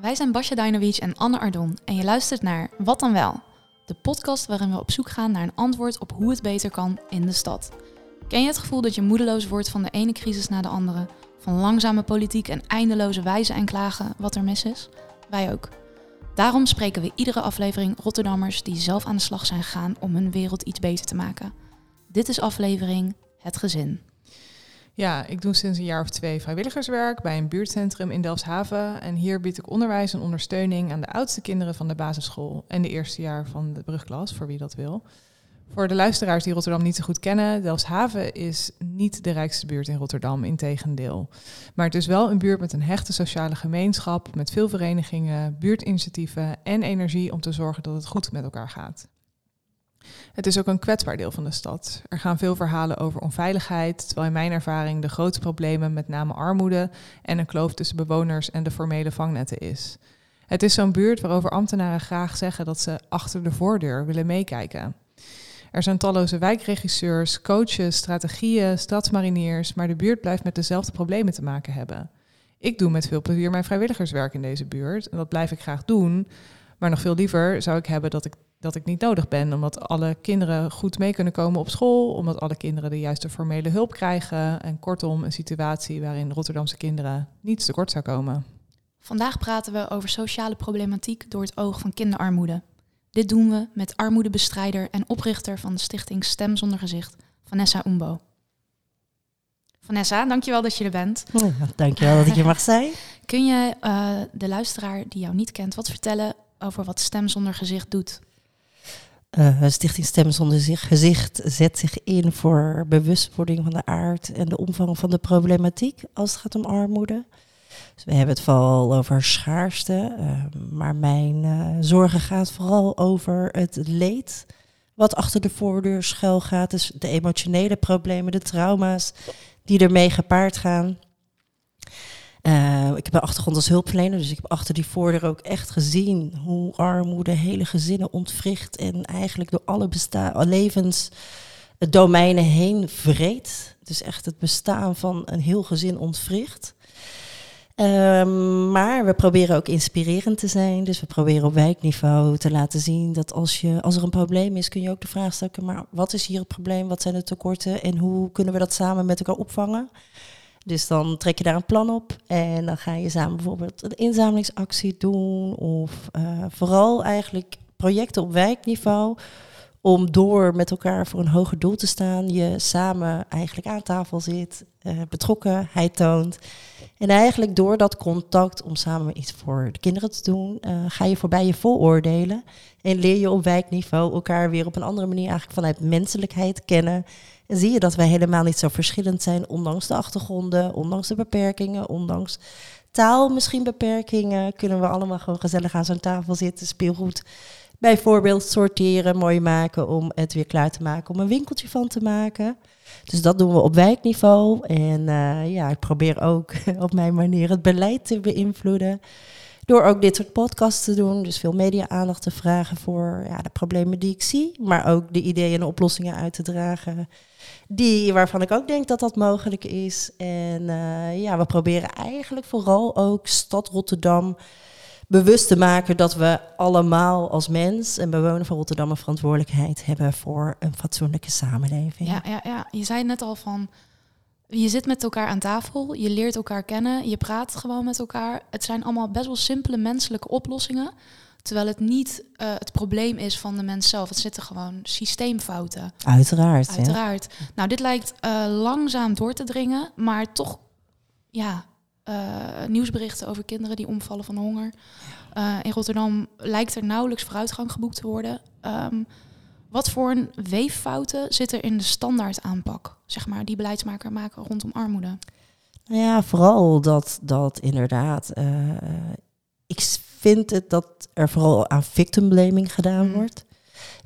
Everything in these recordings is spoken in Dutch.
Wij zijn Basja Dajnovic en Anne Ardon en je luistert naar Wat dan wel? De podcast waarin we op zoek gaan naar een antwoord op hoe het beter kan in de stad. Ken je het gevoel dat je moedeloos wordt van de ene crisis naar de andere? Van langzame politiek en eindeloze wijzen en klagen wat er mis is? Wij ook. Daarom spreken we iedere aflevering Rotterdammers die zelf aan de slag zijn gegaan om hun wereld iets beter te maken. Dit is aflevering Het Gezin. Ja, ik doe sinds een jaar of twee vrijwilligerswerk bij een buurtcentrum in Delfshaven. En hier bied ik onderwijs en ondersteuning aan de oudste kinderen van de basisschool en de eerste jaar van de brugklas, voor wie dat wil. Voor de luisteraars die Rotterdam niet zo goed kennen, Delfshaven is niet de rijkste buurt in Rotterdam, integendeel. Maar het is wel een buurt met een hechte sociale gemeenschap, met veel verenigingen, buurtinitiatieven en energie om te zorgen dat het goed met elkaar gaat. Het is ook een kwetsbaar deel van de stad. Er gaan veel verhalen over onveiligheid, terwijl in mijn ervaring de grootste problemen met name armoede en een kloof tussen bewoners en de formele vangnetten is. Het is zo'n buurt waarover ambtenaren graag zeggen dat ze achter de voordeur willen meekijken. Er zijn talloze wijkregisseurs, coaches, strategieën, stadsmariniers, maar de buurt blijft met dezelfde problemen te maken hebben. Ik doe met veel plezier mijn vrijwilligerswerk in deze buurt en dat blijf ik graag doen. Maar nog veel liever zou ik hebben dat ik dat ik niet nodig ben, omdat alle kinderen goed mee kunnen komen op school, omdat alle kinderen de juiste formele hulp krijgen en kortom een situatie waarin Rotterdamse kinderen niets tekort zou komen. Vandaag praten we over sociale problematiek door het oog van kinderarmoede. Dit doen we met armoedebestrijder en oprichter van de stichting Stem Zonder Gezicht, Vanessa Umbo. Vanessa, dankjewel dat je er bent. Ja, dankjewel dat ik je mag zijn. Kun je uh, de luisteraar die jou niet kent wat vertellen over wat Stem Zonder Gezicht doet? Uh, Stichting Stem Zonder Gezicht zet zich in voor bewustwording van de aard en de omvang van de problematiek als het gaat om armoede. Dus we hebben het vooral over schaarste, uh, maar mijn uh, zorgen gaat vooral over het leed wat achter de voordeur schuil gaat. Dus de emotionele problemen, de trauma's die ermee gepaard gaan. Uh, ik heb een achtergrond als hulpverlener, dus ik heb achter die voordeur ook echt gezien hoe armoede hele gezinnen ontwricht en eigenlijk door alle levensdomeinen heen vreet. Dus echt het bestaan van een heel gezin ontwricht. Uh, maar we proberen ook inspirerend te zijn. Dus we proberen op wijkniveau te laten zien dat als, je, als er een probleem is, kun je ook de vraag stellen: maar wat is hier het probleem? Wat zijn de tekorten? En hoe kunnen we dat samen met elkaar opvangen? Dus dan trek je daar een plan op en dan ga je samen bijvoorbeeld een inzamelingsactie doen of uh, vooral eigenlijk projecten op wijkniveau om door met elkaar voor een hoger doel te staan, je samen eigenlijk aan tafel zit, uh, betrokkenheid toont. En eigenlijk door dat contact om samen iets voor de kinderen te doen, uh, ga je voorbij je vooroordelen en leer je op wijkniveau elkaar weer op een andere manier eigenlijk vanuit menselijkheid kennen zie je dat wij helemaal niet zo verschillend zijn, ondanks de achtergronden, ondanks de beperkingen, ondanks taal misschien beperkingen, kunnen we allemaal gewoon gezellig aan zo'n tafel zitten, speelgoed bijvoorbeeld sorteren, mooi maken om het weer klaar te maken, om een winkeltje van te maken. Dus dat doen we op wijkniveau. En uh, ja, ik probeer ook op mijn manier het beleid te beïnvloeden. Door ook dit soort podcasts te doen. Dus veel media-aandacht te vragen voor ja, de problemen die ik zie. Maar ook de ideeën en oplossingen uit te dragen die, waarvan ik ook denk dat dat mogelijk is. En uh, ja, we proberen eigenlijk vooral ook stad Rotterdam bewust te maken dat we allemaal als mens en bewoner van Rotterdam een verantwoordelijkheid hebben voor een fatsoenlijke samenleving. Ja, ja, ja. je zei net al van. Je zit met elkaar aan tafel, je leert elkaar kennen, je praat gewoon met elkaar. Het zijn allemaal best wel simpele menselijke oplossingen. Terwijl het niet uh, het probleem is van de mens zelf. Het zitten gewoon systeemfouten. Uiteraard. Uiteraard. Ja. Nou, dit lijkt uh, langzaam door te dringen, maar toch, ja, uh, nieuwsberichten over kinderen die omvallen van honger. in Rotterdam lijkt er nauwelijks vooruitgang geboekt te worden. Um, wat voor een weeffouten zit er in de standaard aanpak, zeg maar, die beleidsmaker maken rondom armoede? Nou ja, vooral dat, dat inderdaad. ik vind het dat er vooral aan victim blaming gedaan mm. wordt.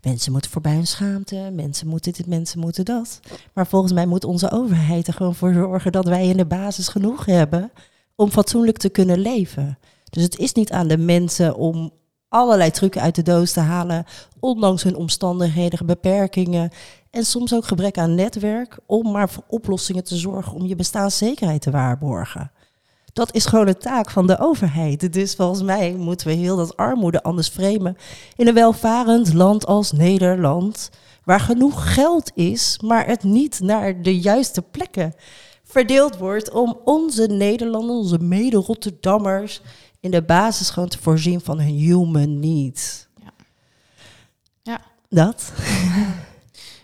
Mensen moeten voorbij hun schaamte, mensen moeten dit, mensen moeten dat. Maar volgens mij moet onze overheid er gewoon voor zorgen dat wij in de basis genoeg hebben om fatsoenlijk te kunnen leven. Dus het is niet aan de mensen om allerlei trucken uit de doos te halen, ondanks hun omstandigheden, beperkingen en soms ook gebrek aan netwerk, om maar voor oplossingen te zorgen om je bestaanszekerheid te waarborgen. Dat is gewoon een taak van de overheid. Dus volgens mij moeten we heel dat armoede anders framen in een welvarend land als Nederland, waar genoeg geld is, maar het niet naar de juiste plekken verdeeld wordt om onze Nederlanders, onze mede-Rotterdammers in de basis gewoon te voorzien van hun human needs. Ja. Ja. Dat.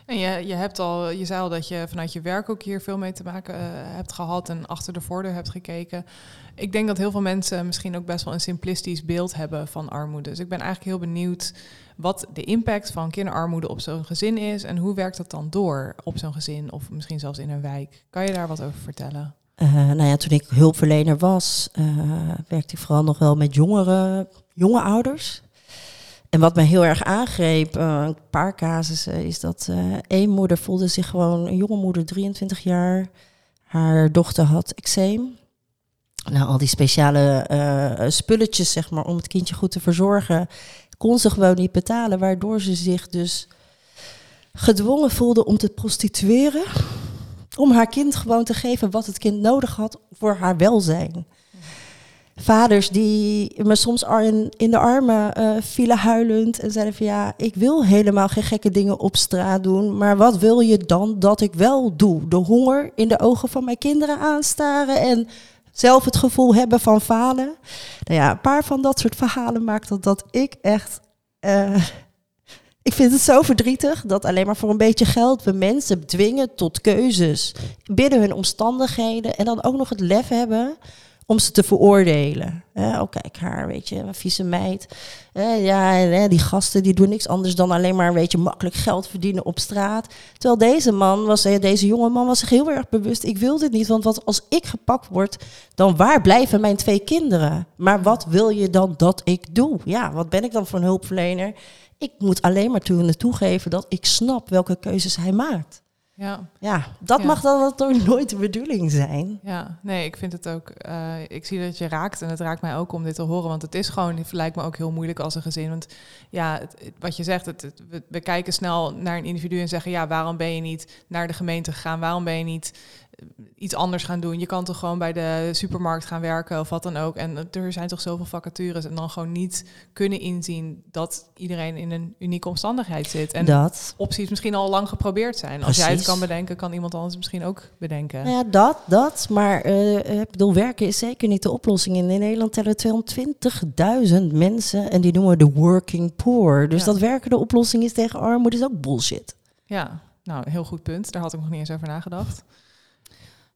En je, je, hebt al, je zei al dat je vanuit je werk ook hier veel mee te maken uh, hebt gehad en achter de voordeur hebt gekeken. Ik denk dat heel veel mensen misschien ook best wel een simplistisch beeld hebben van armoede. Dus ik ben eigenlijk heel benieuwd wat de impact van kinderarmoede op zo'n gezin is en hoe werkt dat dan door op zo'n gezin of misschien zelfs in een wijk. Kan je daar wat over vertellen? Uh, nou ja, toen ik hulpverlener was, uh, werkte ik vooral nog wel met jongere, jonge ouders. En wat mij heel erg aangreep, uh, een paar casussen, is dat één moeder voelde zich gewoon, een jonge moeder, 23 jaar. Haar dochter had eczeem. Nou, al die speciale spulletjes, zeg maar, om het kindje goed te verzorgen, kon ze gewoon niet betalen. Waardoor ze zich dus gedwongen voelde om te prostitueren om haar kind gewoon te geven wat het kind nodig had voor haar welzijn. Vaders die me soms in, de armen uh, vielen huilend en zeiden van ja, ik wil helemaal geen gekke dingen op straat doen, maar wat wil je dan dat ik wel doe? De honger in de ogen van mijn kinderen aanstaren en zelf het gevoel hebben van falen. Nou ja, een paar van dat soort verhalen maakt dat, dat ik echt uh, ik vind het zo verdrietig dat alleen maar voor een beetje geld we mensen dwingen tot keuzes binnen hun omstandigheden en dan ook nog het lef hebben om ze te veroordelen. oh, kijk haar, weet je, een vieze meid. ja, die gasten die doen niks anders dan alleen maar weet je, makkelijk geld verdienen op straat. Terwijl deze man, was, deze jonge man was zich heel erg bewust, ik wil dit niet, want als ik gepakt word, dan waar blijven mijn twee kinderen? Maar wat wil je dan dat ik doe? Ja, wat ben ik dan voor een hulpverlener? Ik moet alleen maar toe toegeven dat ik snap welke keuzes hij maakt. Ja, ja dat mag dan toch nooit de bedoeling zijn. Ja, nee, ik vind het ook. Uh, ik zie dat je raakt en het raakt mij ook om dit te horen, want het is gewoon, het lijkt me ook heel moeilijk als een gezin. Want ja, het, wat je zegt, het, we, we, kijken snel naar een individu en zeggen, ja, waarom ben je niet naar de gemeente gegaan? Waarom ben je niet iets anders gaan doen. Je kan toch gewoon bij de supermarkt gaan werken of wat dan ook. En er zijn toch zoveel vacatures. En dan gewoon niet kunnen inzien dat iedereen in een unieke omstandigheid zit. En dat. opties misschien al lang geprobeerd zijn. Als jij het kan bedenken, kan iemand anders misschien ook bedenken. Ja, dat, dat. Maar uh, ik bedoel, werken is zeker niet de oplossing. In Nederland tellen 220.000 mensen en die noemen we de working poor. Dus dat werken de oplossing is tegen armoede is ook bullshit. Ja, nou, heel goed punt. Daar had ik nog niet eens over nagedacht.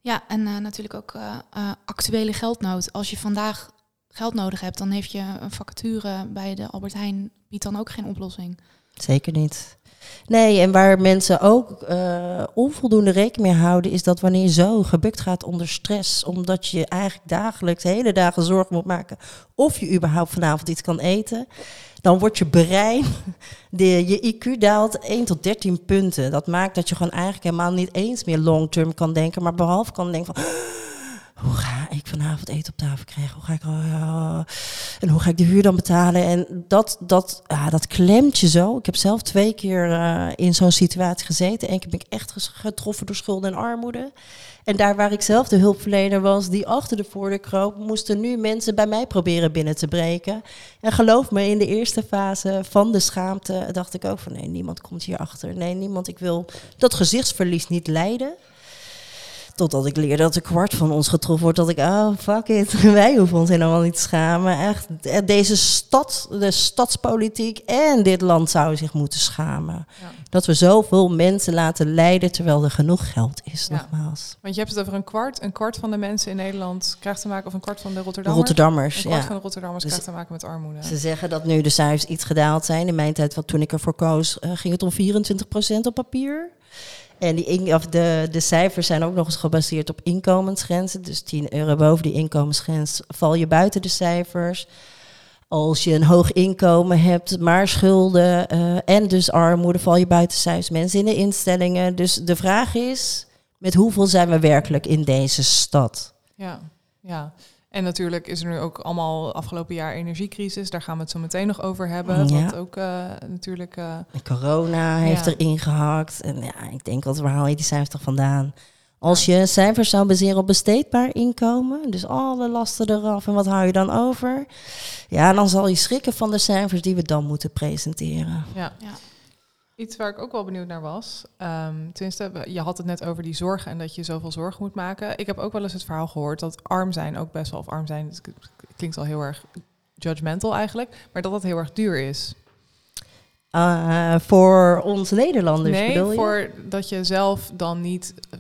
Ja, en uh, natuurlijk ook uh, actuele geldnood. Als je vandaag geld nodig hebt, dan heeft je een vacature bij de Albert Heijn biedt dan ook geen oplossing. Zeker niet. Nee, en waar mensen ook onvoldoende rekening mee houden, is dat wanneer je zo gebukt gaat onder stress, omdat je eigenlijk dagelijks hele dagen zorgen moet maken of je überhaupt vanavond iets kan eten, dan wordt je brein, de, je IQ daalt 1 tot 13 punten. Dat maakt dat je gewoon eigenlijk helemaal niet eens meer long-term kan denken, maar behalve kan denken van hoe ga ik vanavond eten op tafel krijgen? Hoe ga ik, uh, en hoe ga ik de huur dan betalen? En dat, dat, ja, dat klemt je zo. Ik heb zelf twee keer uh, in zo'n situatie gezeten. Eén keer ben ik echt getroffen door schulden en armoede. En daar waar ik zelf de hulpverlener was, die achter de voordeur kroop, moesten nu mensen bij mij proberen binnen te breken. En geloof me, in de eerste fase van de schaamte dacht ik ook van nee, niemand komt hier achter. Nee, niemand, ik wil dat gezichtsverlies niet leiden. Totdat ik leerde dat een kwart van ons getroffen wordt. Dat ik, oh fuck it, wij hoeven ons helemaal niet te schamen. Echt, deze stad, de stadspolitiek en dit land zouden zich moeten schamen. Ja. Dat we zoveel mensen laten lijden terwijl er genoeg geld is, ja. nogmaals. Want je hebt het over een kwart. Een kwart van de mensen in Nederland krijgt te maken, of een kwart van de Rotterdammers? Een kwart van de Rotterdammers dus krijgt te maken met armoede. Ze zeggen dat nu de cijfers iets gedaald zijn. In mijn tijd, wat toen ik ervoor koos, uh, ging het om 24% op papier. En die of de, de cijfers zijn ook nog eens gebaseerd op inkomensgrenzen. Dus 10 euro boven die inkomensgrens val je buiten de cijfers. Als je een hoog inkomen hebt, maar schulden uh, en dus armoede, val je buiten cijfers. Mensen in de instellingen. Dus de vraag is, met hoeveel zijn we werkelijk in deze stad? Ja, ja. En natuurlijk is er nu ook allemaal afgelopen jaar energiecrisis. Daar gaan we het zo meteen nog over hebben. Ja. Wat ook uh, natuurlijk. Uh, corona heeft ja. er ingehakt. En ja, ik denk, wat waar haal je die cijfers vandaan? Als je cijfers zou baseren op besteedbaar inkomen, dus alle lasten eraf en wat hou je dan over? Ja, dan zal je schrikken van de cijfers die we dan moeten presenteren. Ja. Ja. Iets waar ik ook wel benieuwd naar was. ehm tenminste, je had het net over die zorg en dat je zoveel zorg moet maken. Ik heb ook wel eens het verhaal gehoord dat arm zijn ook best wel, of arm zijn, het klinkt al heel erg judgmental eigenlijk, maar dat dat heel erg duur is. Eh, voor ons Nederlanders nee, bedoel je? voor dat je zelf dan niet eh,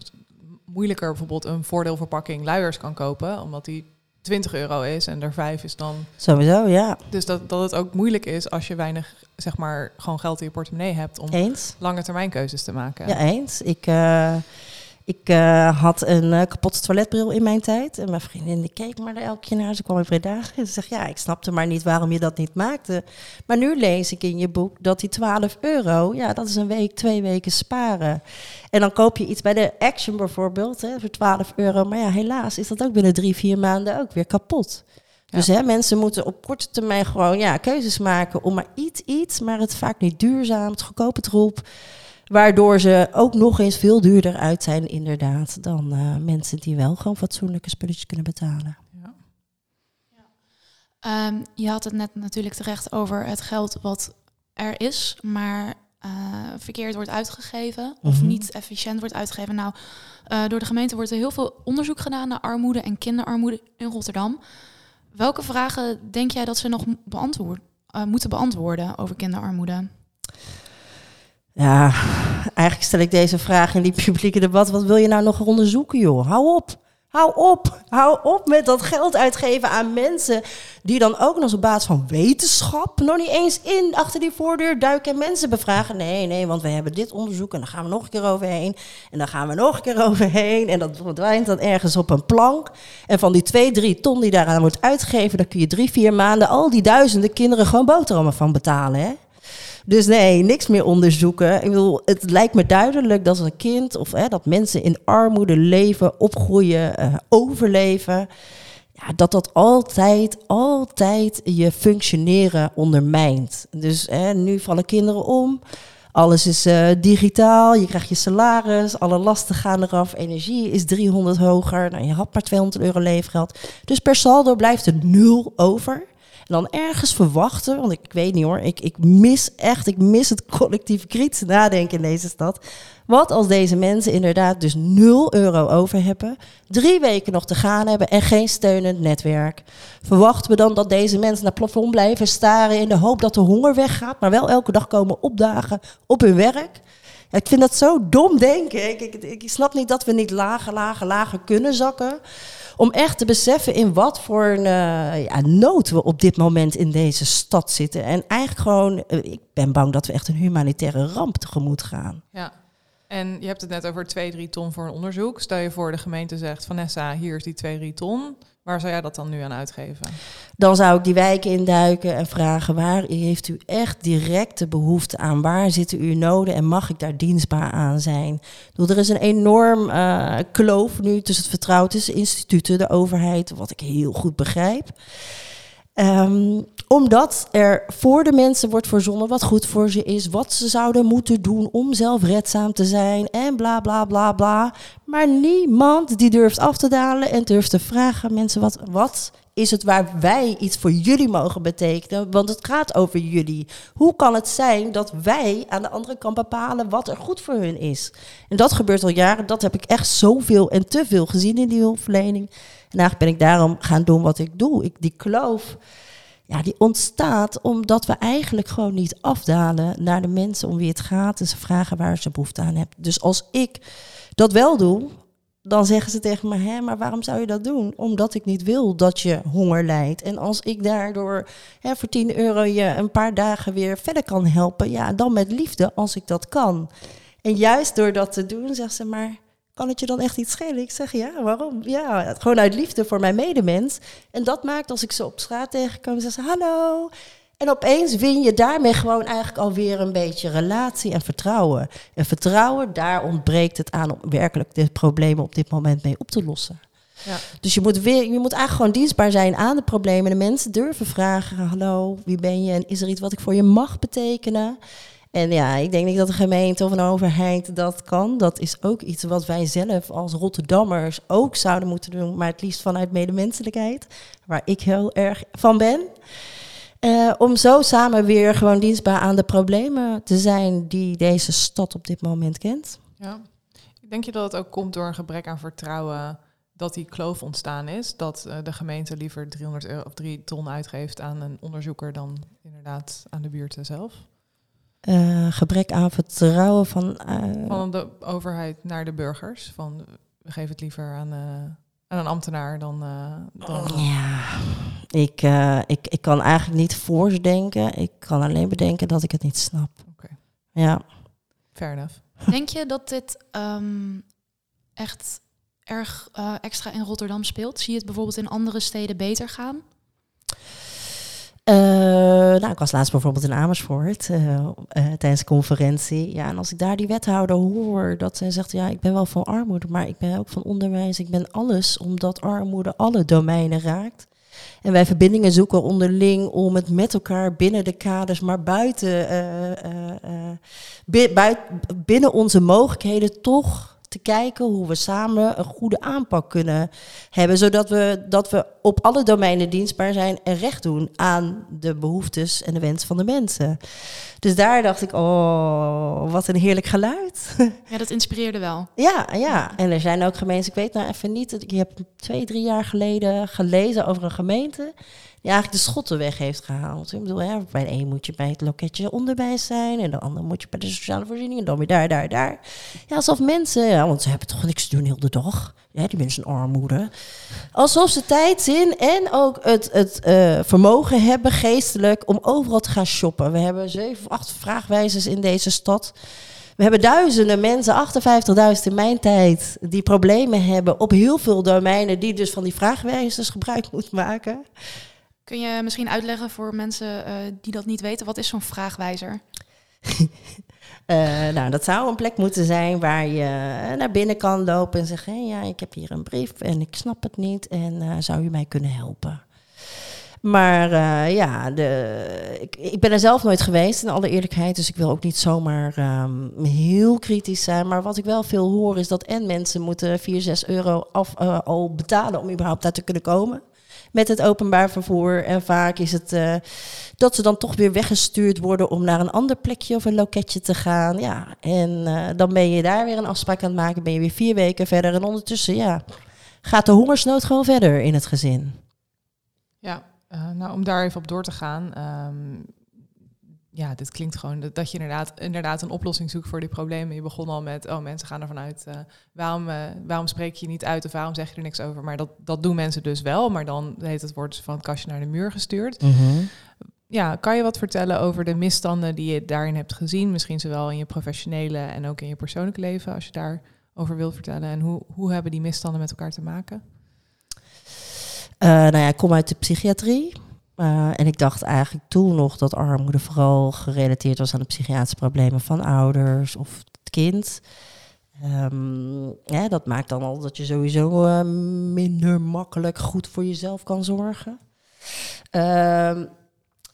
moeilijker bijvoorbeeld een voordeelverpakking luiers kan kopen, omdat die 20 euro is en er 5 is dan. Sowieso, ja. Dus dat, dat het ook moeilijk is als je weinig, zeg maar, gewoon geld in je portemonnee hebt om Eens? lange termijn keuzes te maken. Ja, eens. Ik, eh, ik eh, had een eh, kapotte toiletbril in mijn tijd. En mijn vriendin die keek maar elke keer naar. Ze kwam in Breda. En ze zegt, ja, ik snapte maar niet waarom je dat niet maakte. Maar nu lees ik in je boek dat die 12 euro... ja, dat is een week, twee weken sparen. En dan koop je iets bij de Action bijvoorbeeld hè, voor 12 euro. Maar ja, helaas is dat ook binnen drie, vier maanden ook weer kapot. Dus hè, mensen moeten op korte termijn gewoon ja, keuzes maken om maar iets, iets, maar het vaak niet duurzaam, het goedkope troep. Waardoor ze ook nog eens veel duurder uit zijn, inderdaad, dan eh, mensen die wel gewoon fatsoenlijke spulletjes kunnen betalen. Ja. Ehm, je had het net natuurlijk terecht over het geld wat er is, maar eh, verkeerd wordt uitgegeven of Mhm. niet efficiënt wordt uitgegeven. Nou, eh, door de gemeente wordt er heel veel onderzoek gedaan naar armoede en kinderarmoede in Rotterdam. Welke vragen denk jij dat ze nog eh, moeten beantwoorden over kinderarmoede? Ja, eigenlijk stel ik deze vraag in die publieke debat. Wat wil je nou nog onderzoeken, joh? Hou op. Hou op. Hou op met dat geld uitgeven aan mensen die dan ook nog op basis van wetenschap nog niet eens in achter die voordeur duiken en mensen bevragen. Nee, nee, want we hebben dit onderzoek en dan gaan we nog een keer overheen. En dan gaan we nog een keer overheen. En dat verdwijnt dan ergens op een plank. En van die twee, drie ton die daaraan wordt uitgegeven, daar kun je drie, vier maanden al die duizenden kinderen gewoon boterhammen van betalen, hè? Dus nee, niks meer onderzoeken. Ik het lijkt me duidelijk dat een kind of hè, dat mensen in armoede leven, opgroeien, eh, overleven. Ja, dat dat altijd, altijd je functioneren ondermijnt. Dus hè, nu vallen kinderen om. Alles is eh, digitaal, je krijgt je salaris, alle lasten gaan eraf, energie is 300 hoger. Nou, je had maar 200 euro leefgeld. Dus per saldo blijft er nul over. Dan ergens verwachten, want ik, ik weet niet hoor, ik, ik mis echt, ik mis het collectief kritische nadenken in deze stad. Wat als deze mensen inderdaad dus 0 euro over hebben, drie weken nog te gaan hebben en geen steunend netwerk? Verwachten we dan dat deze mensen naar het plafond blijven staren in de hoop dat de honger weggaat, maar wel elke dag komen opdagen op hun werk? Ik vind dat zo dom denken. Ik, ik, ik snap niet dat we niet lager, lager, lager kunnen zakken. Om echt te beseffen in wat voor een, eh, ja, nood we op dit moment in deze stad zitten. En eigenlijk gewoon, eh, ik ben bang dat we echt een humanitaire ramp tegemoet gaan. Ja. En je hebt het net over 2, 3 ton voor een onderzoek. Stel je voor de gemeente zegt, Vanessa, hier is die 2, 3 ton. Waar zou jij dat dan nu aan uitgeven? Dan zou ik die wijken induiken en vragen waar heeft u echt directe behoefte aan? Waar zitten uw noden en mag ik daar dienstbaar aan zijn? Er is een enorm eh, kloof nu tussen het vertrouwen tussen instituten, de overheid, wat ik heel goed begrijp. Ehm, omdat er voor de mensen wordt verzonnen wat goed voor ze is, wat ze zouden moeten doen om zelfredzaam te zijn en bla bla bla bla. Maar niemand die durft af te dalen en durft te vragen, mensen, wat, wat is het waar wij iets voor jullie mogen betekenen? Want het gaat over jullie. Hoe kan het zijn dat wij aan de andere kant bepalen wat er goed voor hun is? En dat gebeurt al jaren. Dat heb ik echt zoveel en te veel gezien in die hulpverlening. En eigenlijk ben ik daarom gaan doen wat ik doe. Ik, die kloof, ja, die ontstaat omdat we eigenlijk gewoon niet afdalen naar de mensen om wie het gaat. En ze vragen waar ze behoefte aan hebben. Dus als ik dat wel doe, dan zeggen ze tegen me, hè, maar waarom zou je dat doen? Omdat ik niet wil dat je honger lijdt. En als ik daardoor hè, voor 10 euro je een paar dagen weer verder kan helpen, ja, dan met liefde als ik dat kan. En juist door dat te doen, zegt ze, maar kan het je dan echt iets schelen? Ik zeg, ja, waarom? Ja, gewoon uit liefde voor mijn medemens. En dat maakt als ik ze op straat tegenkom, zeggen ze, hallo. En opeens win je daarmee gewoon eigenlijk alweer een beetje relatie en vertrouwen. En vertrouwen, daar ontbreekt het aan om werkelijk de problemen op dit moment mee op te lossen. Ja. Dus je moet, weer, je moet eigenlijk gewoon dienstbaar zijn aan de problemen. De mensen durven vragen, hallo, wie ben je? En is er iets wat ik voor je mag betekenen? En ja, ik denk niet dat de gemeente of een overheid dat kan. Dat is ook iets wat wij zelf als Rotterdammers ook zouden moeten doen, maar het liefst vanuit medemenselijkheid, waar ik heel erg van ben. Uh, om zo samen weer gewoon dienstbaar aan de problemen te zijn die deze stad op dit moment kent. Ja. Denk je dat het ook komt door een gebrek aan vertrouwen dat die kloof ontstaan is? Dat uh, de gemeente liever 300 euro of 3 ton uitgeeft aan een onderzoeker dan inderdaad aan de buurten zelf? Uh, gebrek aan vertrouwen van... van de overheid naar de burgers. Van we geven het liever aan aan een ambtenaar dan. Uh, dan... Ja, ik, uh, ik, ik kan eigenlijk niet voor ze denken. Ik kan alleen bedenken dat ik het niet snap. Oké. Okay. Ja. Fair enough. Denk je dat dit um, echt erg uh, extra in Rotterdam speelt? Zie je het bijvoorbeeld in andere steden beter gaan? Uh, nou, ik was laatst bijvoorbeeld in Amersfoort uh, uh, tijdens de conferentie. Ja, en als ik daar die wethouder hoor, dat zij zegt: Ja, ik ben wel van armoede, maar ik ben ook van onderwijs. Ik ben alles, omdat armoede alle domeinen raakt. En wij verbindingen zoeken onderling om het met elkaar binnen de kaders, maar buiten, binnen onze mogelijkheden toch te kijken hoe we samen een goede aanpak kunnen hebben. Zodat we, dat we op alle domeinen dienstbaar zijn en recht doen aan de behoeftes en de wensen van de mensen. Dus daar dacht ik, oh, wat een heerlijk geluid. Ja, dat inspireerde wel. Ja, ja. En er zijn ook gemeenten, ik weet nou even niet, ik heb twee, drie jaar geleden gelezen over een gemeente die eigenlijk de schotten weg heeft gehaald. Ik bedoel, hè, bij de een moet je bij het loketje onderwijs zijn en de ander moet je bij de sociale voorziening en dan weer daar, daar, daar. Ja, alsof mensen, ja, want ze hebben toch niks te doen heel de dag. Ja, die mensen armoede. Alsof ze tijd, zin en ook het, het uh, vermogen hebben, geestelijk, om overal te gaan shoppen. We hebben zeven of acht vraagwijzers in deze stad. We hebben duizenden mensen, 58.000 in mijn tijd, die problemen hebben op heel veel domeinen, die dus van die vraagwijzers gebruik moeten maken. Kun je misschien uitleggen voor mensen uh, die dat niet weten, wat is zo'n vraagwijzer? Uh, nou, dat zou een plek moeten zijn waar je naar binnen kan lopen en zeggen: ja, ik heb hier een brief en ik snap het niet en zou u mij kunnen helpen? Maar ja, de, ik, ik, ben er zelf nooit geweest, in alle eerlijkheid. Dus ik wil ook niet zomaar um, heel kritisch zijn. Maar wat ik wel veel hoor is dat en mensen moeten 4, 6 euro af, al betalen om überhaupt daar te kunnen komen met het openbaar vervoer. En vaak is het uh, dat ze dan toch weer weggestuurd worden om naar een ander plekje of een loketje te gaan. Ja, en uh, dan ben je daar weer een afspraak aan het maken, ben je weer vier weken verder. En ondertussen, ja, gaat de hongersnood gewoon verder in het gezin. Ja, uh, nou om daar even op door te gaan. Um, ja, dit klinkt gewoon dat, dat, je inderdaad, inderdaad een oplossing zoekt voor die problemen. Je begon al met, oh mensen gaan ervan uit, uh, waarom, uh, waarom spreek je niet uit of waarom zeg je er niks over? Maar dat, dat doen mensen dus wel, maar dan heet het wordt van het kastje naar de muur gestuurd. Mm Ja, kan je wat vertellen over de misstanden die je daarin hebt gezien? Misschien zowel in je professionele en ook in je persoonlijke leven, als je daarover wilt vertellen. En hoe, hoe hebben die misstanden met elkaar te maken? Uh, nou ja, ik kom uit de psychiatrie. Uh, en ik dacht eigenlijk toen nog dat armoede vooral gerelateerd was aan de psychiatrische problemen van ouders of het kind. Um, ja, dat maakt dan al dat je sowieso uh, minder makkelijk goed voor jezelf kan zorgen. Um,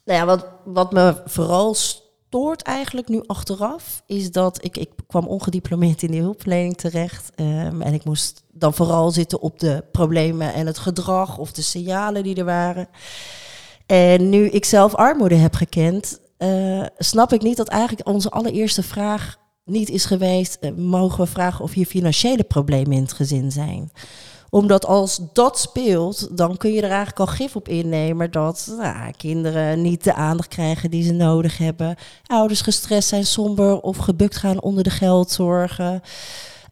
nou ja, wat, wat me vooral stoort eigenlijk nu achteraf, is dat ik, ik kwam ongediplomeerd in de hulpverlening terecht. Um, en ik moest dan vooral zitten op de problemen en het gedrag of de signalen die er waren. En nu ik zelf armoede heb gekend, uh, snap ik niet dat eigenlijk onze allereerste vraag niet is geweest: uh, mogen we vragen of hier financiële problemen in het gezin zijn? Omdat als dat speelt, dan kun je er eigenlijk al gif op innemen dat nou, kinderen niet de aandacht krijgen die ze nodig hebben. Ouders gestrest zijn, somber of gebukt gaan onder de geldzorgen.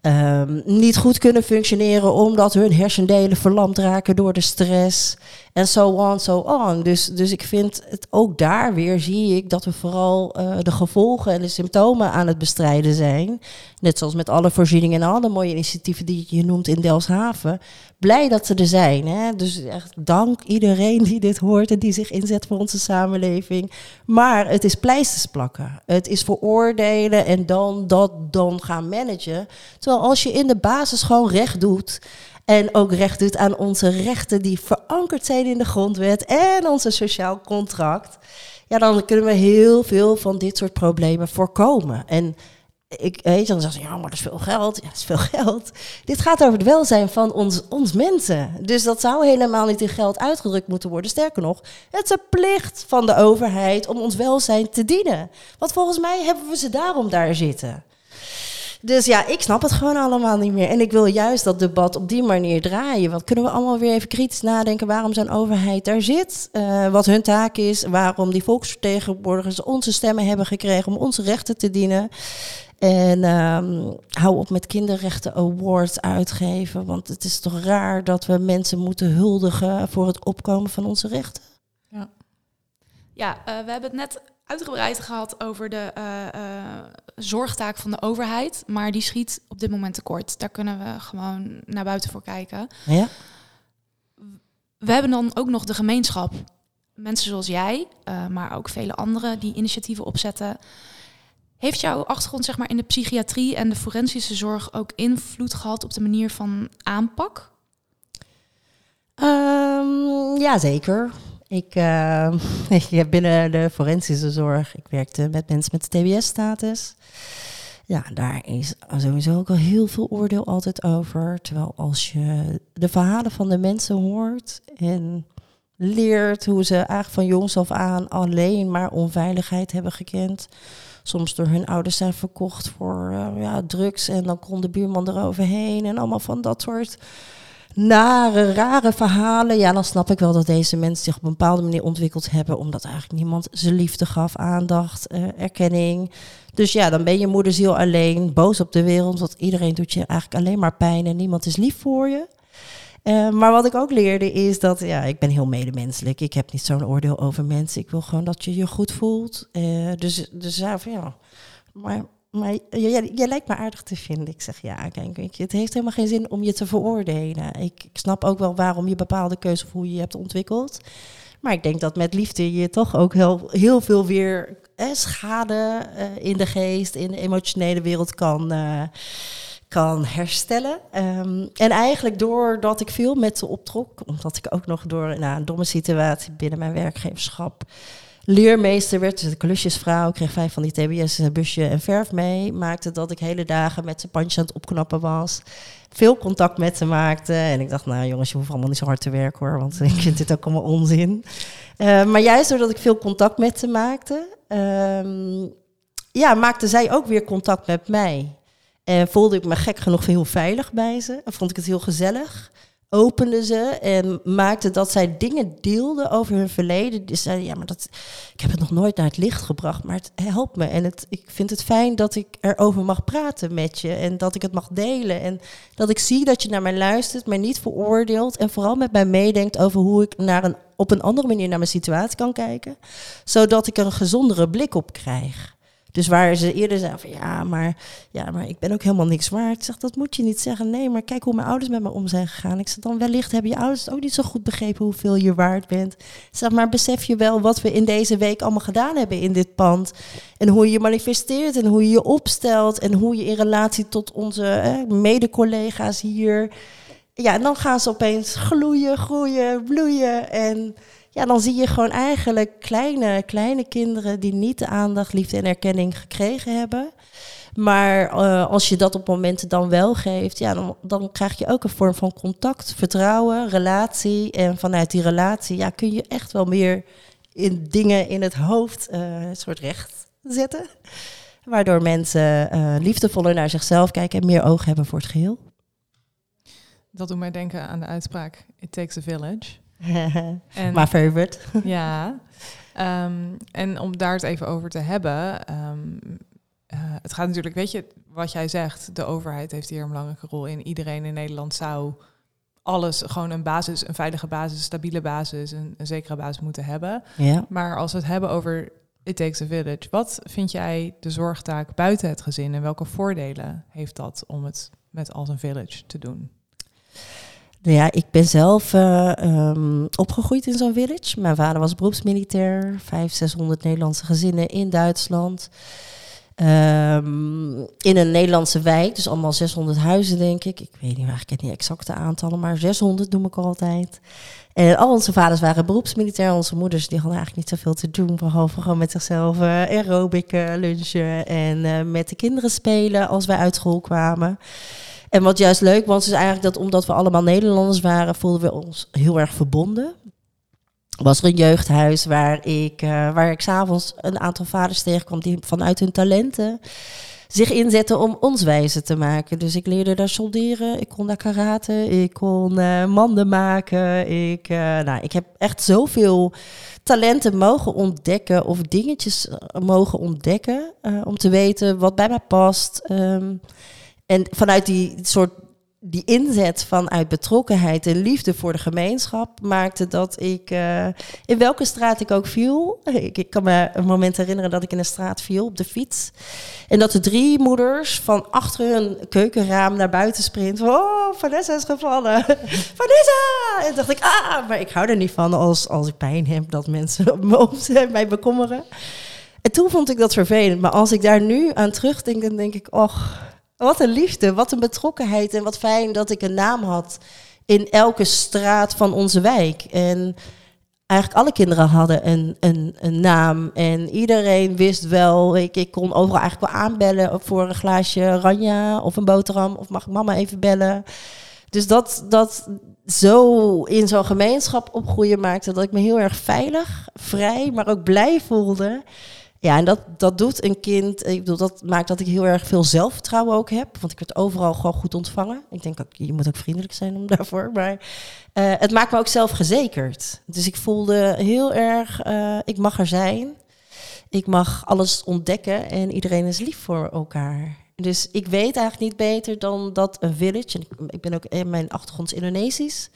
Um, niet goed kunnen functioneren omdat hun hersendelen verlamd raken door de stress. En so on, so on. Dus, dus ik vind het ook daar weer zie ik dat we vooral uh, de gevolgen en de symptomen aan het bestrijden zijn. Net zoals met alle voorzieningen en alle mooie initiatieven die je noemt in Delfshaven. Blij dat ze er zijn. Hè? Dus echt dank iedereen die dit hoort en die zich inzet voor onze samenleving. Maar het is pleisters plakken. Het is veroordelen en dan dat dan gaan managen. Terwijl als je in de basis gewoon recht doet En ook recht doet aan onze rechten die verankerd zijn in de grondwet en onze sociaal contract. Ja, dan kunnen we heel veel van dit soort problemen voorkomen. En ik weet je, dan zeggen ze, ja, maar dat is veel geld. Ja, dat is veel geld. Dit gaat over het welzijn van ons, ons mensen. Dus dat zou helemaal niet in geld uitgedrukt moeten worden. Sterker nog, het is een plicht van de overheid om ons welzijn te dienen. Want volgens mij hebben we ze daarom daar zitten. Dus ja, ik snap het gewoon allemaal niet meer. En ik wil juist dat debat op die manier draaien. Want kunnen we allemaal weer even kritisch nadenken waarom zo'n overheid daar zit? Uh, wat hun taak is, waarom die volksvertegenwoordigers onze stemmen hebben gekregen om onze rechten te dienen. En um, hou op met kinderrechten awards uitgeven. Want het is toch raar dat we mensen moeten huldigen voor het opkomen van onze rechten. Ja, ja uh, we hebben het net uitgebreid gehad over de uh, zorgtaak van de overheid. Maar die schiet op dit moment tekort. Daar kunnen we gewoon naar buiten voor kijken. Ja. We hebben dan ook nog de gemeenschap. Mensen zoals jij, maar ook vele anderen die initiatieven opzetten. Heeft jouw achtergrond zeg maar, in de psychiatrie en de forensische zorg ook invloed gehad op de manier van aanpak? Um, ja, zeker. Ik, uh, ik binnen de forensische zorg, ik werkte met mensen met TBS-status. Ja, daar is sowieso ook al heel veel oordeel altijd over. Terwijl als je de verhalen van de mensen hoort en leert hoe ze eigenlijk van jongs af aan alleen maar onveiligheid hebben gekend soms door hun ouders zijn verkocht voor uh, ja, drugs. En dan kon de buurman eroverheen. En allemaal van dat soort nare, rare verhalen. Ja, dan snap ik wel dat deze mensen zich op een bepaalde manier ontwikkeld hebben. Omdat eigenlijk niemand ze liefde gaf, aandacht, uh, erkenning. Dus ja, dan ben je moederziel alleen, boos op de wereld. Want iedereen doet je eigenlijk alleen maar pijn en niemand is lief voor je. Uh, maar wat ik ook leerde is dat, ja, ik ben heel medemenselijk. Ik heb niet zo'n oordeel over mensen. Ik wil gewoon dat je je goed voelt. Uh, dus, dus ja, van, ja, maar, maar jij, lijkt me aardig te vinden. Ik zeg, ja, kijk, het heeft helemaal geen zin om je te veroordelen. Ik, ik snap ook wel waarom je bepaalde keuze voor je hebt ontwikkeld. Maar ik denk dat met liefde je toch ook heel, heel veel weer eh, schade in de geest, in de emotionele wereld kan kan herstellen. Um, en eigenlijk doordat ik veel met ze optrok, omdat ik ook nog door nou, een domme situatie binnen mijn werkgeverschap leermeester werd, dus de klusjesvrouw, kreeg vijf van die TBS, busje en verf mee, maakte dat ik hele dagen met zijn pandjes aan het opknappen was. Veel contact met ze maakte. En ik dacht, nou jongens, je hoeft allemaal niet zo hard te werken hoor, want ik vind dit ook allemaal onzin. Uh, maar juist doordat ik veel contact met ze maakte, um, ja, maakte zij ook weer contact met mij. En voelde ik me gek genoeg heel veilig bij ze. En vond ik het heel gezellig. Opende ze en maakte dat zij dingen deelde over hun verleden. Dus zeiden, ja, maar dat, ik heb het nog nooit naar het licht gebracht, maar het helpt me. En het, ik vind het fijn dat ik erover mag praten met je en dat ik het mag delen. En dat ik zie dat je naar mij luistert, mij niet veroordeelt en vooral met mij meedenkt over hoe ik naar een, op een andere manier naar mijn situatie kan kijken. Zodat ik er een gezondere blik op krijg. Dus waar ze eerder zeiden van ja, maar, ja, maar ik ben ook helemaal niks waard. Ik zeg, dat moet je niet zeggen. Nee, maar kijk hoe mijn ouders met me om zijn gegaan. Ik zeg, dan wellicht hebben je ouders ook niet zo goed begrepen hoeveel je waard bent. zeg, maar besef je wel wat we in deze week allemaal gedaan hebben in dit pand. En hoe je je manifesteert en hoe je je opstelt. En hoe je in relatie tot onze mede-collega's hier... Ja, en dan gaan ze opeens gloeien, groeien, bloeien en ja, dan zie je gewoon eigenlijk kleine, kleine kinderen die niet de aandacht, liefde en erkenning gekregen hebben. Maar uh, als je dat op momenten dan wel geeft, ja, dan, dan krijg je ook een vorm van contact, vertrouwen, relatie. En vanuit die relatie ja, kun je echt wel meer in dingen in het hoofd uh, een soort recht zetten. Waardoor mensen uh, liefdevoller naar zichzelf kijken en meer oog hebben voor het geheel. Dat doet mij denken aan de uitspraak: It takes a village. en, My favorite. ja. Um, en om daar het even over te hebben. Um, uh, het gaat natuurlijk, weet je, wat jij zegt, de overheid heeft hier een belangrijke rol in. Iedereen in Nederland zou alles gewoon een basis, een veilige basis, een stabiele basis, een, een zekere basis moeten hebben. Ja. Maar als we het hebben over It Takes a Village, wat vind jij de zorgtaak buiten het gezin en welke voordelen heeft dat om het met als een village te doen? Nou ja, ik ben zelf uh, um, opgegroeid in zo'n village. Mijn vader was beroepsmilitair, 500, 600 Nederlandse gezinnen in Duitsland. Ehm, in een Nederlandse wijk, dus allemaal 600 huizen, denk ik. Ik weet niet eigenlijk niet exacte aantallen, maar 600 noem ik altijd. En al onze vaders waren beroepsmilitair. Onze moeders die hadden eigenlijk niet zoveel te doen. Behalve gewoon met zichzelf uh, aerobic uh, lunchen. En met de kinderen spelen als wij uit school kwamen. En wat juist leuk was, is eigenlijk dat omdat we allemaal Nederlanders waren, voelden we ons heel erg verbonden. Was er een jeugdhuis waar ik, waar ik s'avonds een aantal vaders tegenkwam die vanuit hun talenten zich inzetten om ons wijzer te maken. Dus ik leerde daar solderen, ik kon daar karate, ik kon uh, manden maken. Ik, uh, nou, ik heb echt zoveel talenten mogen ontdekken of dingetjes eh, mogen ontdekken om te weten wat bij mij past. Um, en vanuit die soort die inzet vanuit betrokkenheid en liefde voor de gemeenschap maakte dat ik uh, in welke straat ik ook viel. Ik, kan me een moment herinneren dat ik in een straat viel op de fiets. En dat de drie moeders van achter hun keukenraam naar buiten sprinten. Oh, Vanessa is gevallen. Vanessa! En dacht ik, ah, maar ik hou er niet van als, als ik pijn heb dat mensen om mij bekommeren. En toen vond ik dat vervelend. Maar als ik daar nu aan terugdenk, dan denk ik, och wat een liefde, wat een betrokkenheid en wat fijn dat ik een naam had in elke straat van onze wijk. En eigenlijk alle kinderen hadden een, een, een naam en iedereen wist wel, ik, ik kon overal eigenlijk wel aanbellen voor een glaasje ranja of een boterham of mag ik mama even bellen. Dus dat, dat zo in zo'n gemeenschap opgroeien maakte dat ik me heel erg veilig, vrij, maar ook blij voelde. Ja, en dat, dat doet een kind. Ik bedoel, dat maakt dat ik heel erg veel zelfvertrouwen ook heb. Want ik werd overal gewoon goed ontvangen. Ik denk ook, je moet ook vriendelijk zijn om daarvoor. Maar uh, het maakt me ook zelfgezekerd. Dus ik voelde heel erg, uh, ik mag er zijn. Ik mag alles ontdekken en iedereen is lief voor elkaar. Dus ik weet eigenlijk niet beter dan dat een village. En ik ben ook in mijn achtergrond Indonesisch.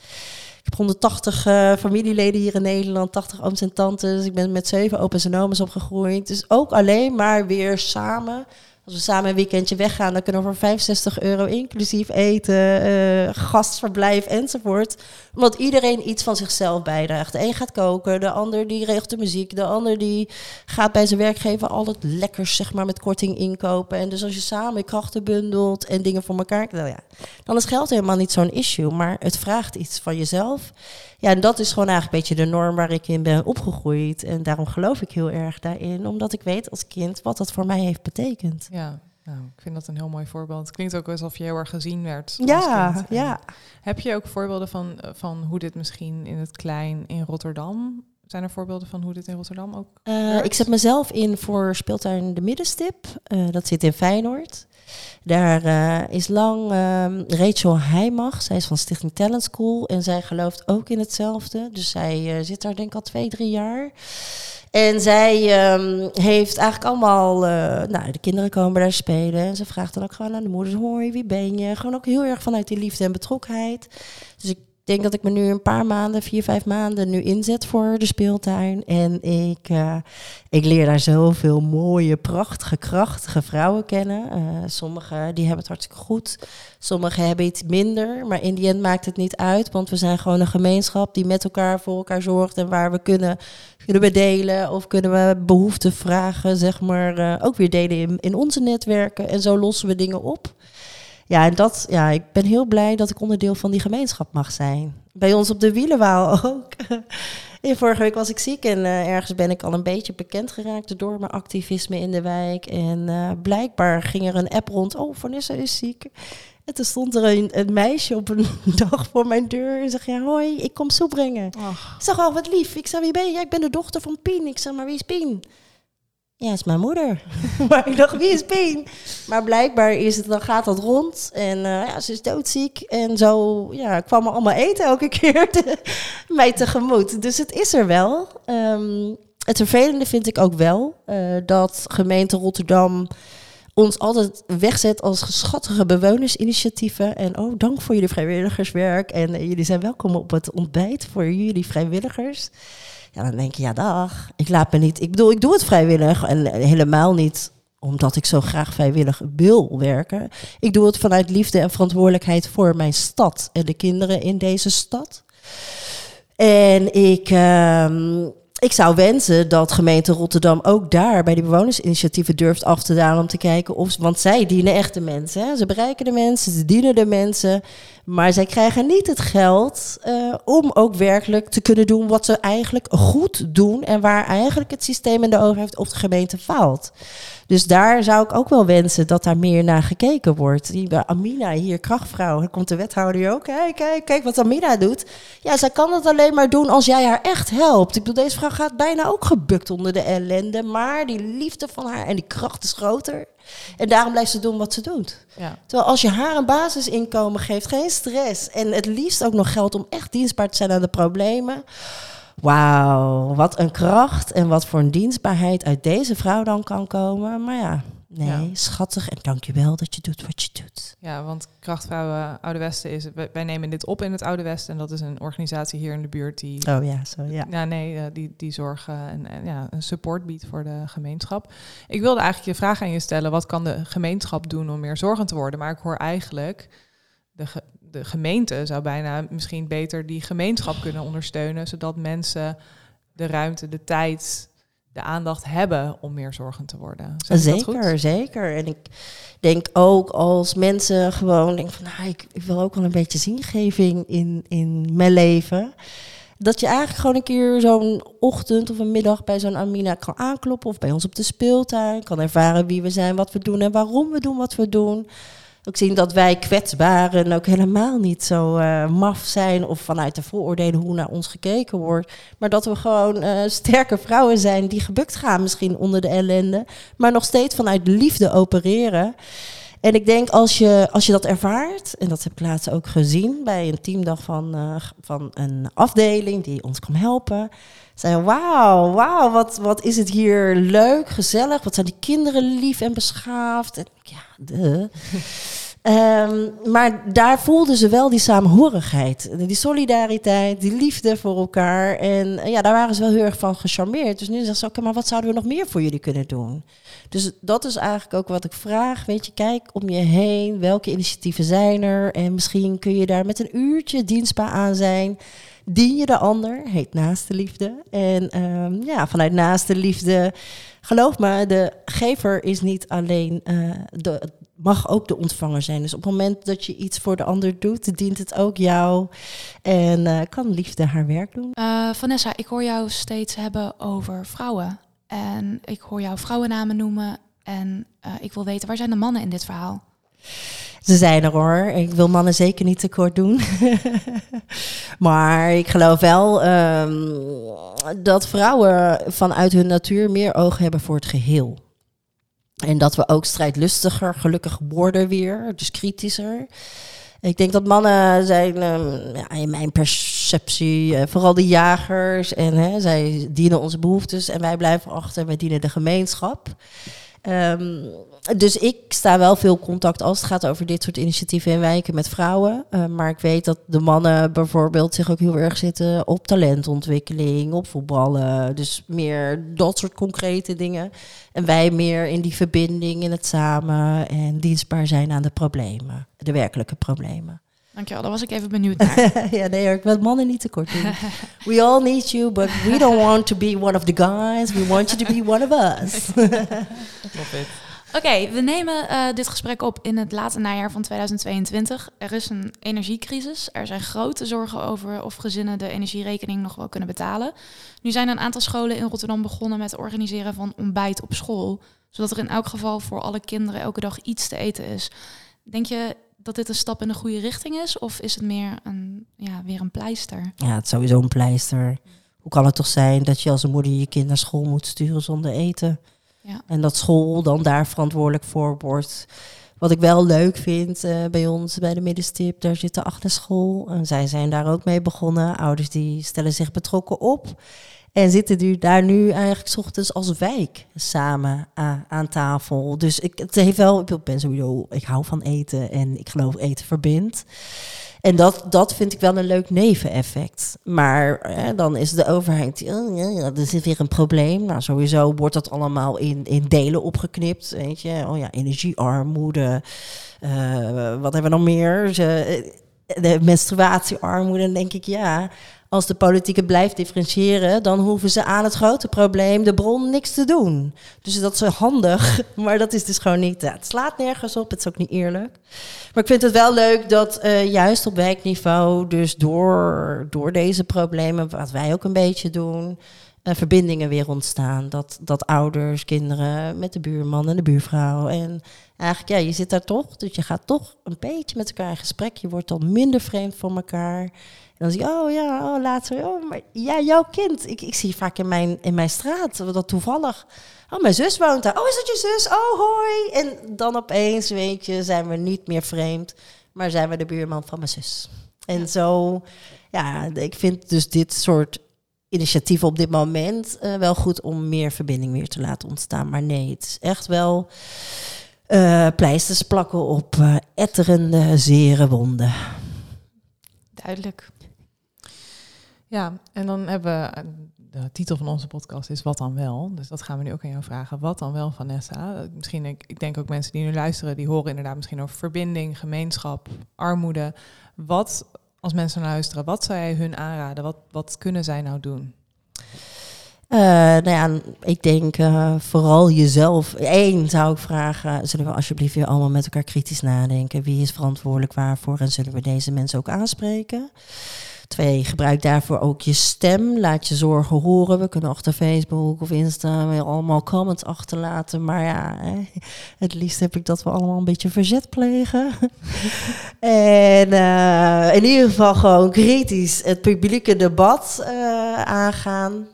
Ik heb 180 uh, familieleden hier in Nederland, 80 ooms en tantes. Ik ben met zeven opa's en oma's opgegroeid. Dus ook alleen maar weer samen als we samen een weekendje weggaan, dan kunnen we voor 65 euro inclusief eten, uh, gastverblijf enzovoort. Omdat iedereen iets van zichzelf bijdraagt. De een gaat koken, de ander die regelt de muziek, de ander die gaat bij zijn werkgever al het lekkers zeg maar, met korting inkopen. En dus als je samen krachten bundelt en dingen voor elkaar, nou ja, dan is geld helemaal niet zo'n issue. Maar het vraagt iets van jezelf. Ja, en dat is gewoon eigenlijk een beetje de norm waar ik in ben opgegroeid. En daarom geloof ik heel erg daarin, omdat ik weet als kind wat dat voor mij heeft betekend. Ja, nou, ik vind dat een heel mooi voorbeeld. Het klinkt ook alsof je heel erg gezien werd. Ja, ja. Heb je ook voorbeelden van, van hoe dit misschien in het klein in Rotterdam zijn er voorbeelden van hoe dit in Rotterdam ook uh, Ik zet mezelf in voor speeltuin De Middenstip. Uh, dat zit in Feyenoord. Daar uh, is lang um, Rachel Heimach. Zij is van Stichting Talent School. En zij gelooft ook in hetzelfde. Dus zij zit daar denk ik al twee, drie jaar. En zij um, heeft eigenlijk allemaal, uh, nou, de kinderen komen daar spelen. En ze vraagt dan ook gewoon aan de moeders, hoi, wie ben je? Gewoon ook heel erg vanuit die liefde en betrokkenheid. Dus ik denk dat ik me nu een paar maanden, vier, vijf maanden nu inzet voor de speeltuin. En ik, uh, ik leer daar zoveel mooie, prachtige, krachtige vrouwen kennen. Uh, sommige die hebben het hartstikke goed. Sommigen hebben iets minder. Maar in die end maakt het niet uit. Want we zijn gewoon een gemeenschap die met elkaar voor elkaar zorgt. En waar we kunnen, kunnen we delen of kunnen we behoeften vragen, zeg maar, uh, ook weer delen in, in onze netwerken. En zo lossen we dingen op. Ja, en dat, ja, ik ben heel blij dat ik onderdeel van die gemeenschap mag zijn. Bij ons op de Wielenwaal ook. In vorige week was ik ziek en uh, ergens ben ik al een beetje bekend geraakt door mijn activisme in de wijk. En uh, blijkbaar ging er een app rond, oh, Vanessa is ziek. En toen stond er een, een, meisje op een dag voor mijn deur en zei, ja, hoi, ik kom soep brengen. Och. Ik zeg, oh, wat lief. Ik zei, wie ben je? Ja, ik ben de dochter van Pien. Ik zeg, maar wie is Pien? Ja, is mijn moeder. maar ik dacht, wie is Pien? Maar blijkbaar is het, dan gaat dat rond. En uh, ja, ze is doodziek. En zo ja, kwam er allemaal eten elke keer mij tegemoet. Dus het is er wel. Um, het vervelende vind ik ook wel uh, dat gemeente Rotterdam ons altijd wegzet als geschattige bewonersinitiatieven. En oh, dank voor jullie vrijwilligerswerk. En uh, jullie zijn welkom op het ontbijt voor jullie vrijwilligers. Ja, dan denk je, ja, dag. Ik laat me niet. Ik bedoel, ik doe het vrijwillig en helemaal niet omdat ik zo graag vrijwillig wil werken. Ik doe het vanuit liefde en verantwoordelijkheid voor mijn stad en de kinderen in deze stad. En ik, uh, ik zou wensen dat gemeente Rotterdam ook daar bij die bewonersinitiatieven durft af te dalen om te kijken of, want zij dienen echt de mensen. Hè? Ze bereiken de mensen, ze dienen de mensen, maar zij krijgen niet het geld uh, om ook werkelijk te kunnen doen wat ze eigenlijk goed doen en waar eigenlijk het systeem en de overheid of de gemeente faalt. Dus daar zou ik ook wel wensen dat daar meer naar gekeken wordt. Die bij Amina hier, krachtvrouw, dan komt de wethouder hier ook. Kijk, kijk, kijk wat Amina doet. Ja, zij kan het alleen maar doen als jij haar echt helpt. Ik bedoel, deze vrouw gaat bijna ook gebukt onder de ellende. Maar die liefde van haar en die kracht is groter. En daarom blijft ze doen wat ze doet. Ja. Terwijl als je haar een basisinkomen geeft, geen stress. En het liefst ook nog geld om echt dienstbaar te zijn aan de problemen. Wauw, wat een kracht en wat voor een dienstbaarheid uit deze vrouw dan kan komen. Maar ja, nee, schattig en dankjewel dat je doet wat je doet. Ja, want Krachtvrouwen Oude Westen is, wij, nemen dit op in het Oude Westen en dat is een organisatie hier in de buurt die... Oh ja, zo ja. Ja, nee, uh, die, die zorgen en, en, ja, een support biedt voor de gemeenschap. Ik wilde eigenlijk je vraag aan je stellen, wat kan de gemeenschap doen om meer zorgend te worden? Maar ik hoor eigenlijk de, de gemeente zou bijna misschien beter die gemeenschap kunnen ondersteunen, zodat mensen de ruimte, de tijd, de aandacht hebben om meer zorgen te worden. zeker, zeker. En ik denk ook als mensen gewoon denken van, nou, ik, ik, wil ook wel een beetje zingeving in, in mijn leven. Dat je eigenlijk gewoon een keer zo'n ochtend of een middag bij zo'n Amina kan aankloppen of bij ons op de speeltuin. Kan ervaren wie we zijn, wat we doen en waarom we doen wat we doen ook zien dat wij kwetsbaren ook helemaal niet zo uh, maf zijn of vanuit de vooroordelen hoe naar ons gekeken wordt. Maar dat we gewoon uh, sterke vrouwen zijn die gebukt gaan misschien onder de ellende, maar nog steeds vanuit liefde opereren. En ik denk als je, als je dat ervaart, en dat heb ik laatst ook gezien bij een teamdag van, uh, van een afdeling die ons kan helpen. Zijn wauw, wauw, wat, wat is het hier leuk, gezellig. Wat zijn die kinderen lief en beschaafd. En, ja, de. Um, maar daar voelden ze wel die samenhorigheid, die solidariteit, die liefde voor elkaar. En ja, daar waren ze wel heel erg van gecharmeerd. Dus nu zeggen ze, oké, maar wat zouden we nog meer voor jullie kunnen doen? Dus dat is eigenlijk ook wat ik vraag. Weet je, kijk om je heen, welke initiatieven zijn er? En misschien kun je daar met een uurtje dienstbaar aan zijn. Dien je de ander, heet naaste liefde. En um, ja, vanuit naaste liefde, geloof me, de gever is niet alleen uh, de mag ook de ontvanger zijn. Dus op het moment dat je iets voor de ander doet, dient het ook jou. En uh, kan liefde haar werk doen. Uh, Vanessa, ik hoor jou steeds hebben over vrouwen. En ik hoor jou vrouwennamen noemen. En ik wil weten, waar zijn de mannen in dit verhaal? Ze zijn er hoor. Ik wil mannen zeker niet tekort doen. maar ik geloof wel um, dat vrouwen vanuit hun natuur meer oog hebben voor het geheel. En dat we ook strijdlustiger, gelukkig worden weer, dus kritischer. Ik denk dat mannen zijn, um, ja, in mijn perceptie, uh, vooral de jagers. En hè, zij dienen onze behoeftes en wij blijven achter, wij dienen de gemeenschap. Um, dus ik sta wel veel contact als het gaat over dit soort initiatieven in wijken met vrouwen. Uh, maar ik weet dat de mannen bijvoorbeeld zich ook heel erg zitten op talentontwikkeling, op voetballen. Dus meer dat soort concrete dingen. En wij meer in die verbinding, in het samen en dienstbaar zijn aan de problemen, de werkelijke problemen. Dankjewel, daar was ik even benieuwd naar. ja, nee ik wil mannen niet tekort doen. we all need you, but we don't want to be one of the guys. We want you to be one of us. Oké, we nemen uh, dit gesprek op in het late najaar van 2022. Er is een energiecrisis. Er zijn grote zorgen over of gezinnen de energierekening nog wel kunnen betalen. Nu zijn een aantal scholen in Rotterdam begonnen met het organiseren van ontbijt op school. Zodat er in elk geval voor alle kinderen elke dag iets te eten is. Denk je dat dit een stap in de goede richting is? Of is het meer een, ja, weer een pleister? Ja, het is sowieso een pleister. Hoe kan het toch zijn dat je als een moeder je kind naar school moet sturen zonder eten? Ja. En dat school dan daar verantwoordelijk voor wordt. Wat ik wel leuk vind uh, bij ons, bij de middenstip, daar zit de achterschool. En zij zijn daar ook mee begonnen. Ouders die stellen zich betrokken op. En zitten nu, daar nu eigenlijk s ochtends als wijk samen aan, tafel. Dus ik, het heeft wel, ik ben sowieso, ik hou van eten en ik geloof eten verbindt. En dat, dat vind ik wel een leuk neveneffect. Maar dan is de overheid, oh, ja, ja, er weer een probleem. Nou, sowieso wordt dat allemaal in, in delen opgeknipt. Weet je, oh ja, energiearmoede. Uh, wat hebben we nog meer? Ze, de menstruatiearmoede, denk ik ja als de politiek het blijft differentiëren, dan hoeven ze aan het grote probleem, de bron, niks te doen. Dus dat is handig, maar dat is dus gewoon niet. Ja, het slaat nergens op, het is ook niet eerlijk. Maar ik vind het wel leuk dat eh, juist op wijkniveau, dus door, door deze problemen, wat wij ook een beetje doen, uh, verbindingen weer ontstaan. Dat, dat ouders, kinderen met de buurman en de buurvrouw. En eigenlijk, ja, je zit daar toch, dus je gaat toch een beetje met elkaar in gesprek. Je wordt dan minder vreemd van elkaar. En dan zie je, oh ja, oh, later, oh, maar ja, jouw kind. Ik, ik zie vaak in mijn, in mijn straat, dat toevallig. Oh, mijn zus woont daar. Oh, is dat je zus? Oh, hoi. En dan opeens, weet je, zijn we niet meer vreemd, maar zijn we de buurman van mijn zus. En zo, ja, ik vind dus dit soort initiatieven op dit moment uh, wel goed om meer verbinding weer te laten ontstaan. Maar nee, het is echt wel uh, pleisters plakken op uh, etterende, zere wonden. Duidelijk. Ja, en dan hebben we, de titel van onze podcast is Wat dan wel? Dus dat gaan we nu ook aan jou vragen. Wat dan wel, Vanessa? Misschien, ik, ik denk ook mensen die nu luisteren, die horen inderdaad misschien over verbinding, gemeenschap, armoede. Wat, als mensen luisteren, wat zou jij hun aanraden? Wat, wat kunnen zij nou doen? Uh, nou ja, ik denk uh, vooral jezelf. Eén zou ik vragen, zullen we alsjeblieft weer allemaal met elkaar kritisch nadenken? Wie is verantwoordelijk waarvoor en zullen we deze mensen ook aanspreken? Twee, gebruik daarvoor ook je stem. Laat je zorgen horen. We kunnen achter Facebook of Insta weer allemaal comments achterlaten. Maar ja, het liefst heb ik dat we allemaal een beetje verzet plegen. en uh, in ieder geval gewoon kritisch het publieke debat uh, aangaan.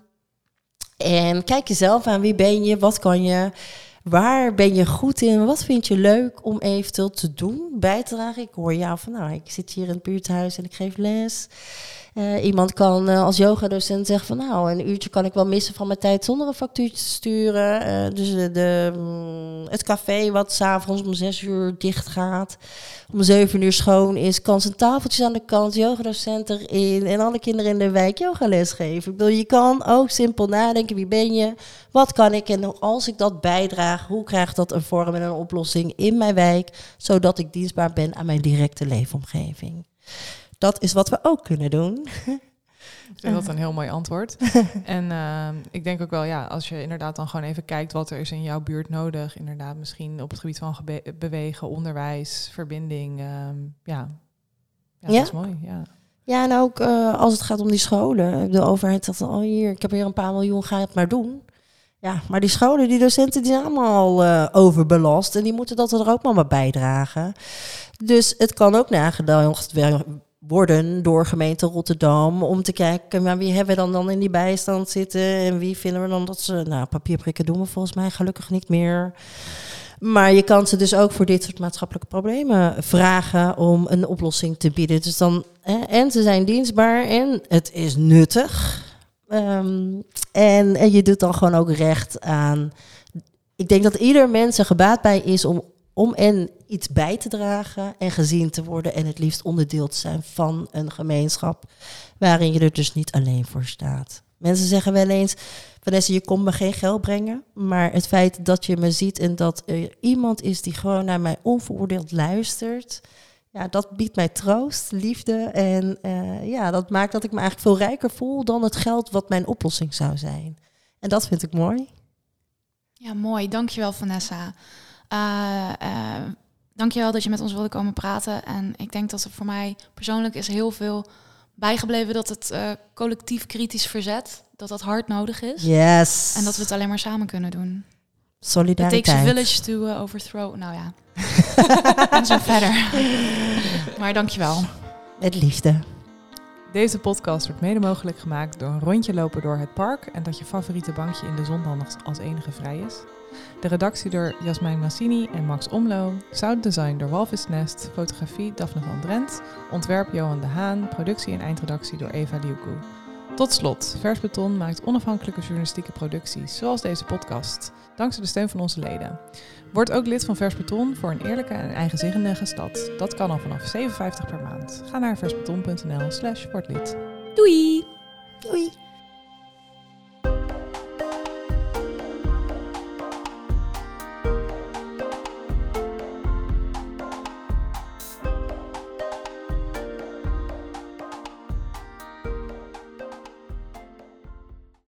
En kijk jezelf aan. Wie ben je? Wat kan je? Waar ben je goed in? Wat vind je leuk om eventueel te doen, bij te dragen? Ik hoor jou van, nou, ik zit hier in het buurthuis en ik geef les. Uh, iemand kan uh, als yogadocent zeggen van nou, een uurtje kan ik wel missen van mijn tijd zonder een factuurtje te sturen. Uh, dus de, mm, het café wat s'avonds om zes uur dicht gaat, om zeven uur schoon is, kan zijn tafeltjes aan de kant, yogadocent erin en alle kinderen in de wijk yogales geven. Ik bedoel, je kan ook simpel nadenken, wie ben je, wat kan ik en als ik dat bijdraag, hoe krijgt dat een vorm en een oplossing in mijn wijk, zodat ik dienstbaar ben aan mijn directe leefomgeving dat is wat we ook kunnen doen. Ik vind dat een heel mooi antwoord. en uh, ik denk ook wel, ja, als je inderdaad dan gewoon even kijkt wat er is in jouw buurt nodig. Inderdaad, misschien op het gebied van bewegen, onderwijs, verbinding. Um, ja. ja, ja, dat is mooi. Ja. Ja, en ook uh, als het gaat om die scholen. De overheid zegt al oh, hier, ik heb hier een paar miljoen, ga het maar doen. Ja, maar die scholen, die docenten, die zijn allemaal uh, overbelast. En die moeten dat er ook maar bijdragen. Dus het kan ook nagedacht worden door gemeente Rotterdam om te kijken, maar wie hebben we dan, dan in die bijstand zitten en wie vinden we dan dat ze, nou, papierprikken doen we volgens mij gelukkig niet meer. Maar je kan ze dus ook voor dit soort maatschappelijke problemen vragen om een oplossing te bieden. Dus dan, en ze zijn dienstbaar en het is nuttig. Um, en, en je doet dan gewoon ook recht aan. Ik denk dat ieder mens er gebaat bij is om om en iets bij te dragen en gezien te worden en het liefst onderdeel te zijn van een gemeenschap waarin je er dus niet alleen voor staat. Mensen zeggen wel eens, Vanessa, je komt me geen geld brengen, maar het feit dat je me ziet en dat er iemand is die gewoon naar mij onveroordeeld luistert, ja, dat biedt mij troost, liefde en uh, ja, dat maakt dat ik me eigenlijk veel rijker voel dan het geld wat mijn oplossing zou zijn. En dat vind ik mooi. Ja, mooi. Dankjewel Vanessa. Uh, uh, dankjewel dat je met ons wilde komen praten. En ik denk dat er voor mij persoonlijk is heel veel bijgebleven dat het uh, collectief kritisch verzet, dat dat hard nodig is. Yes. En dat we het alleen maar samen kunnen doen. Solidariteit. It takes a village to uh, overthrow. Nou ja. en zo verder. maar dankjewel. Met liefde. Deze podcast wordt mede mogelijk gemaakt door een rondje lopen door het park en dat je favoriete bankje in de zon dan nog als enige vrij is. De redactie door Jasmijn Massini en Max Omlo. Sounddesign door Walvis Nest. Fotografie Daphne van Drent. Ontwerp Johan de Haan. Productie en eindredactie door Eva Liuku. Tot slot, Vers Beton maakt onafhankelijke journalistieke producties, zoals deze podcast, dankzij de steun van onze leden. Word ook lid van Vers Beton voor een eerlijke en eigenzinnige stad. Dat kan al vanaf 7,50 per maand. Ga naar versbeton.nl slash wordlid. Doei! Doei!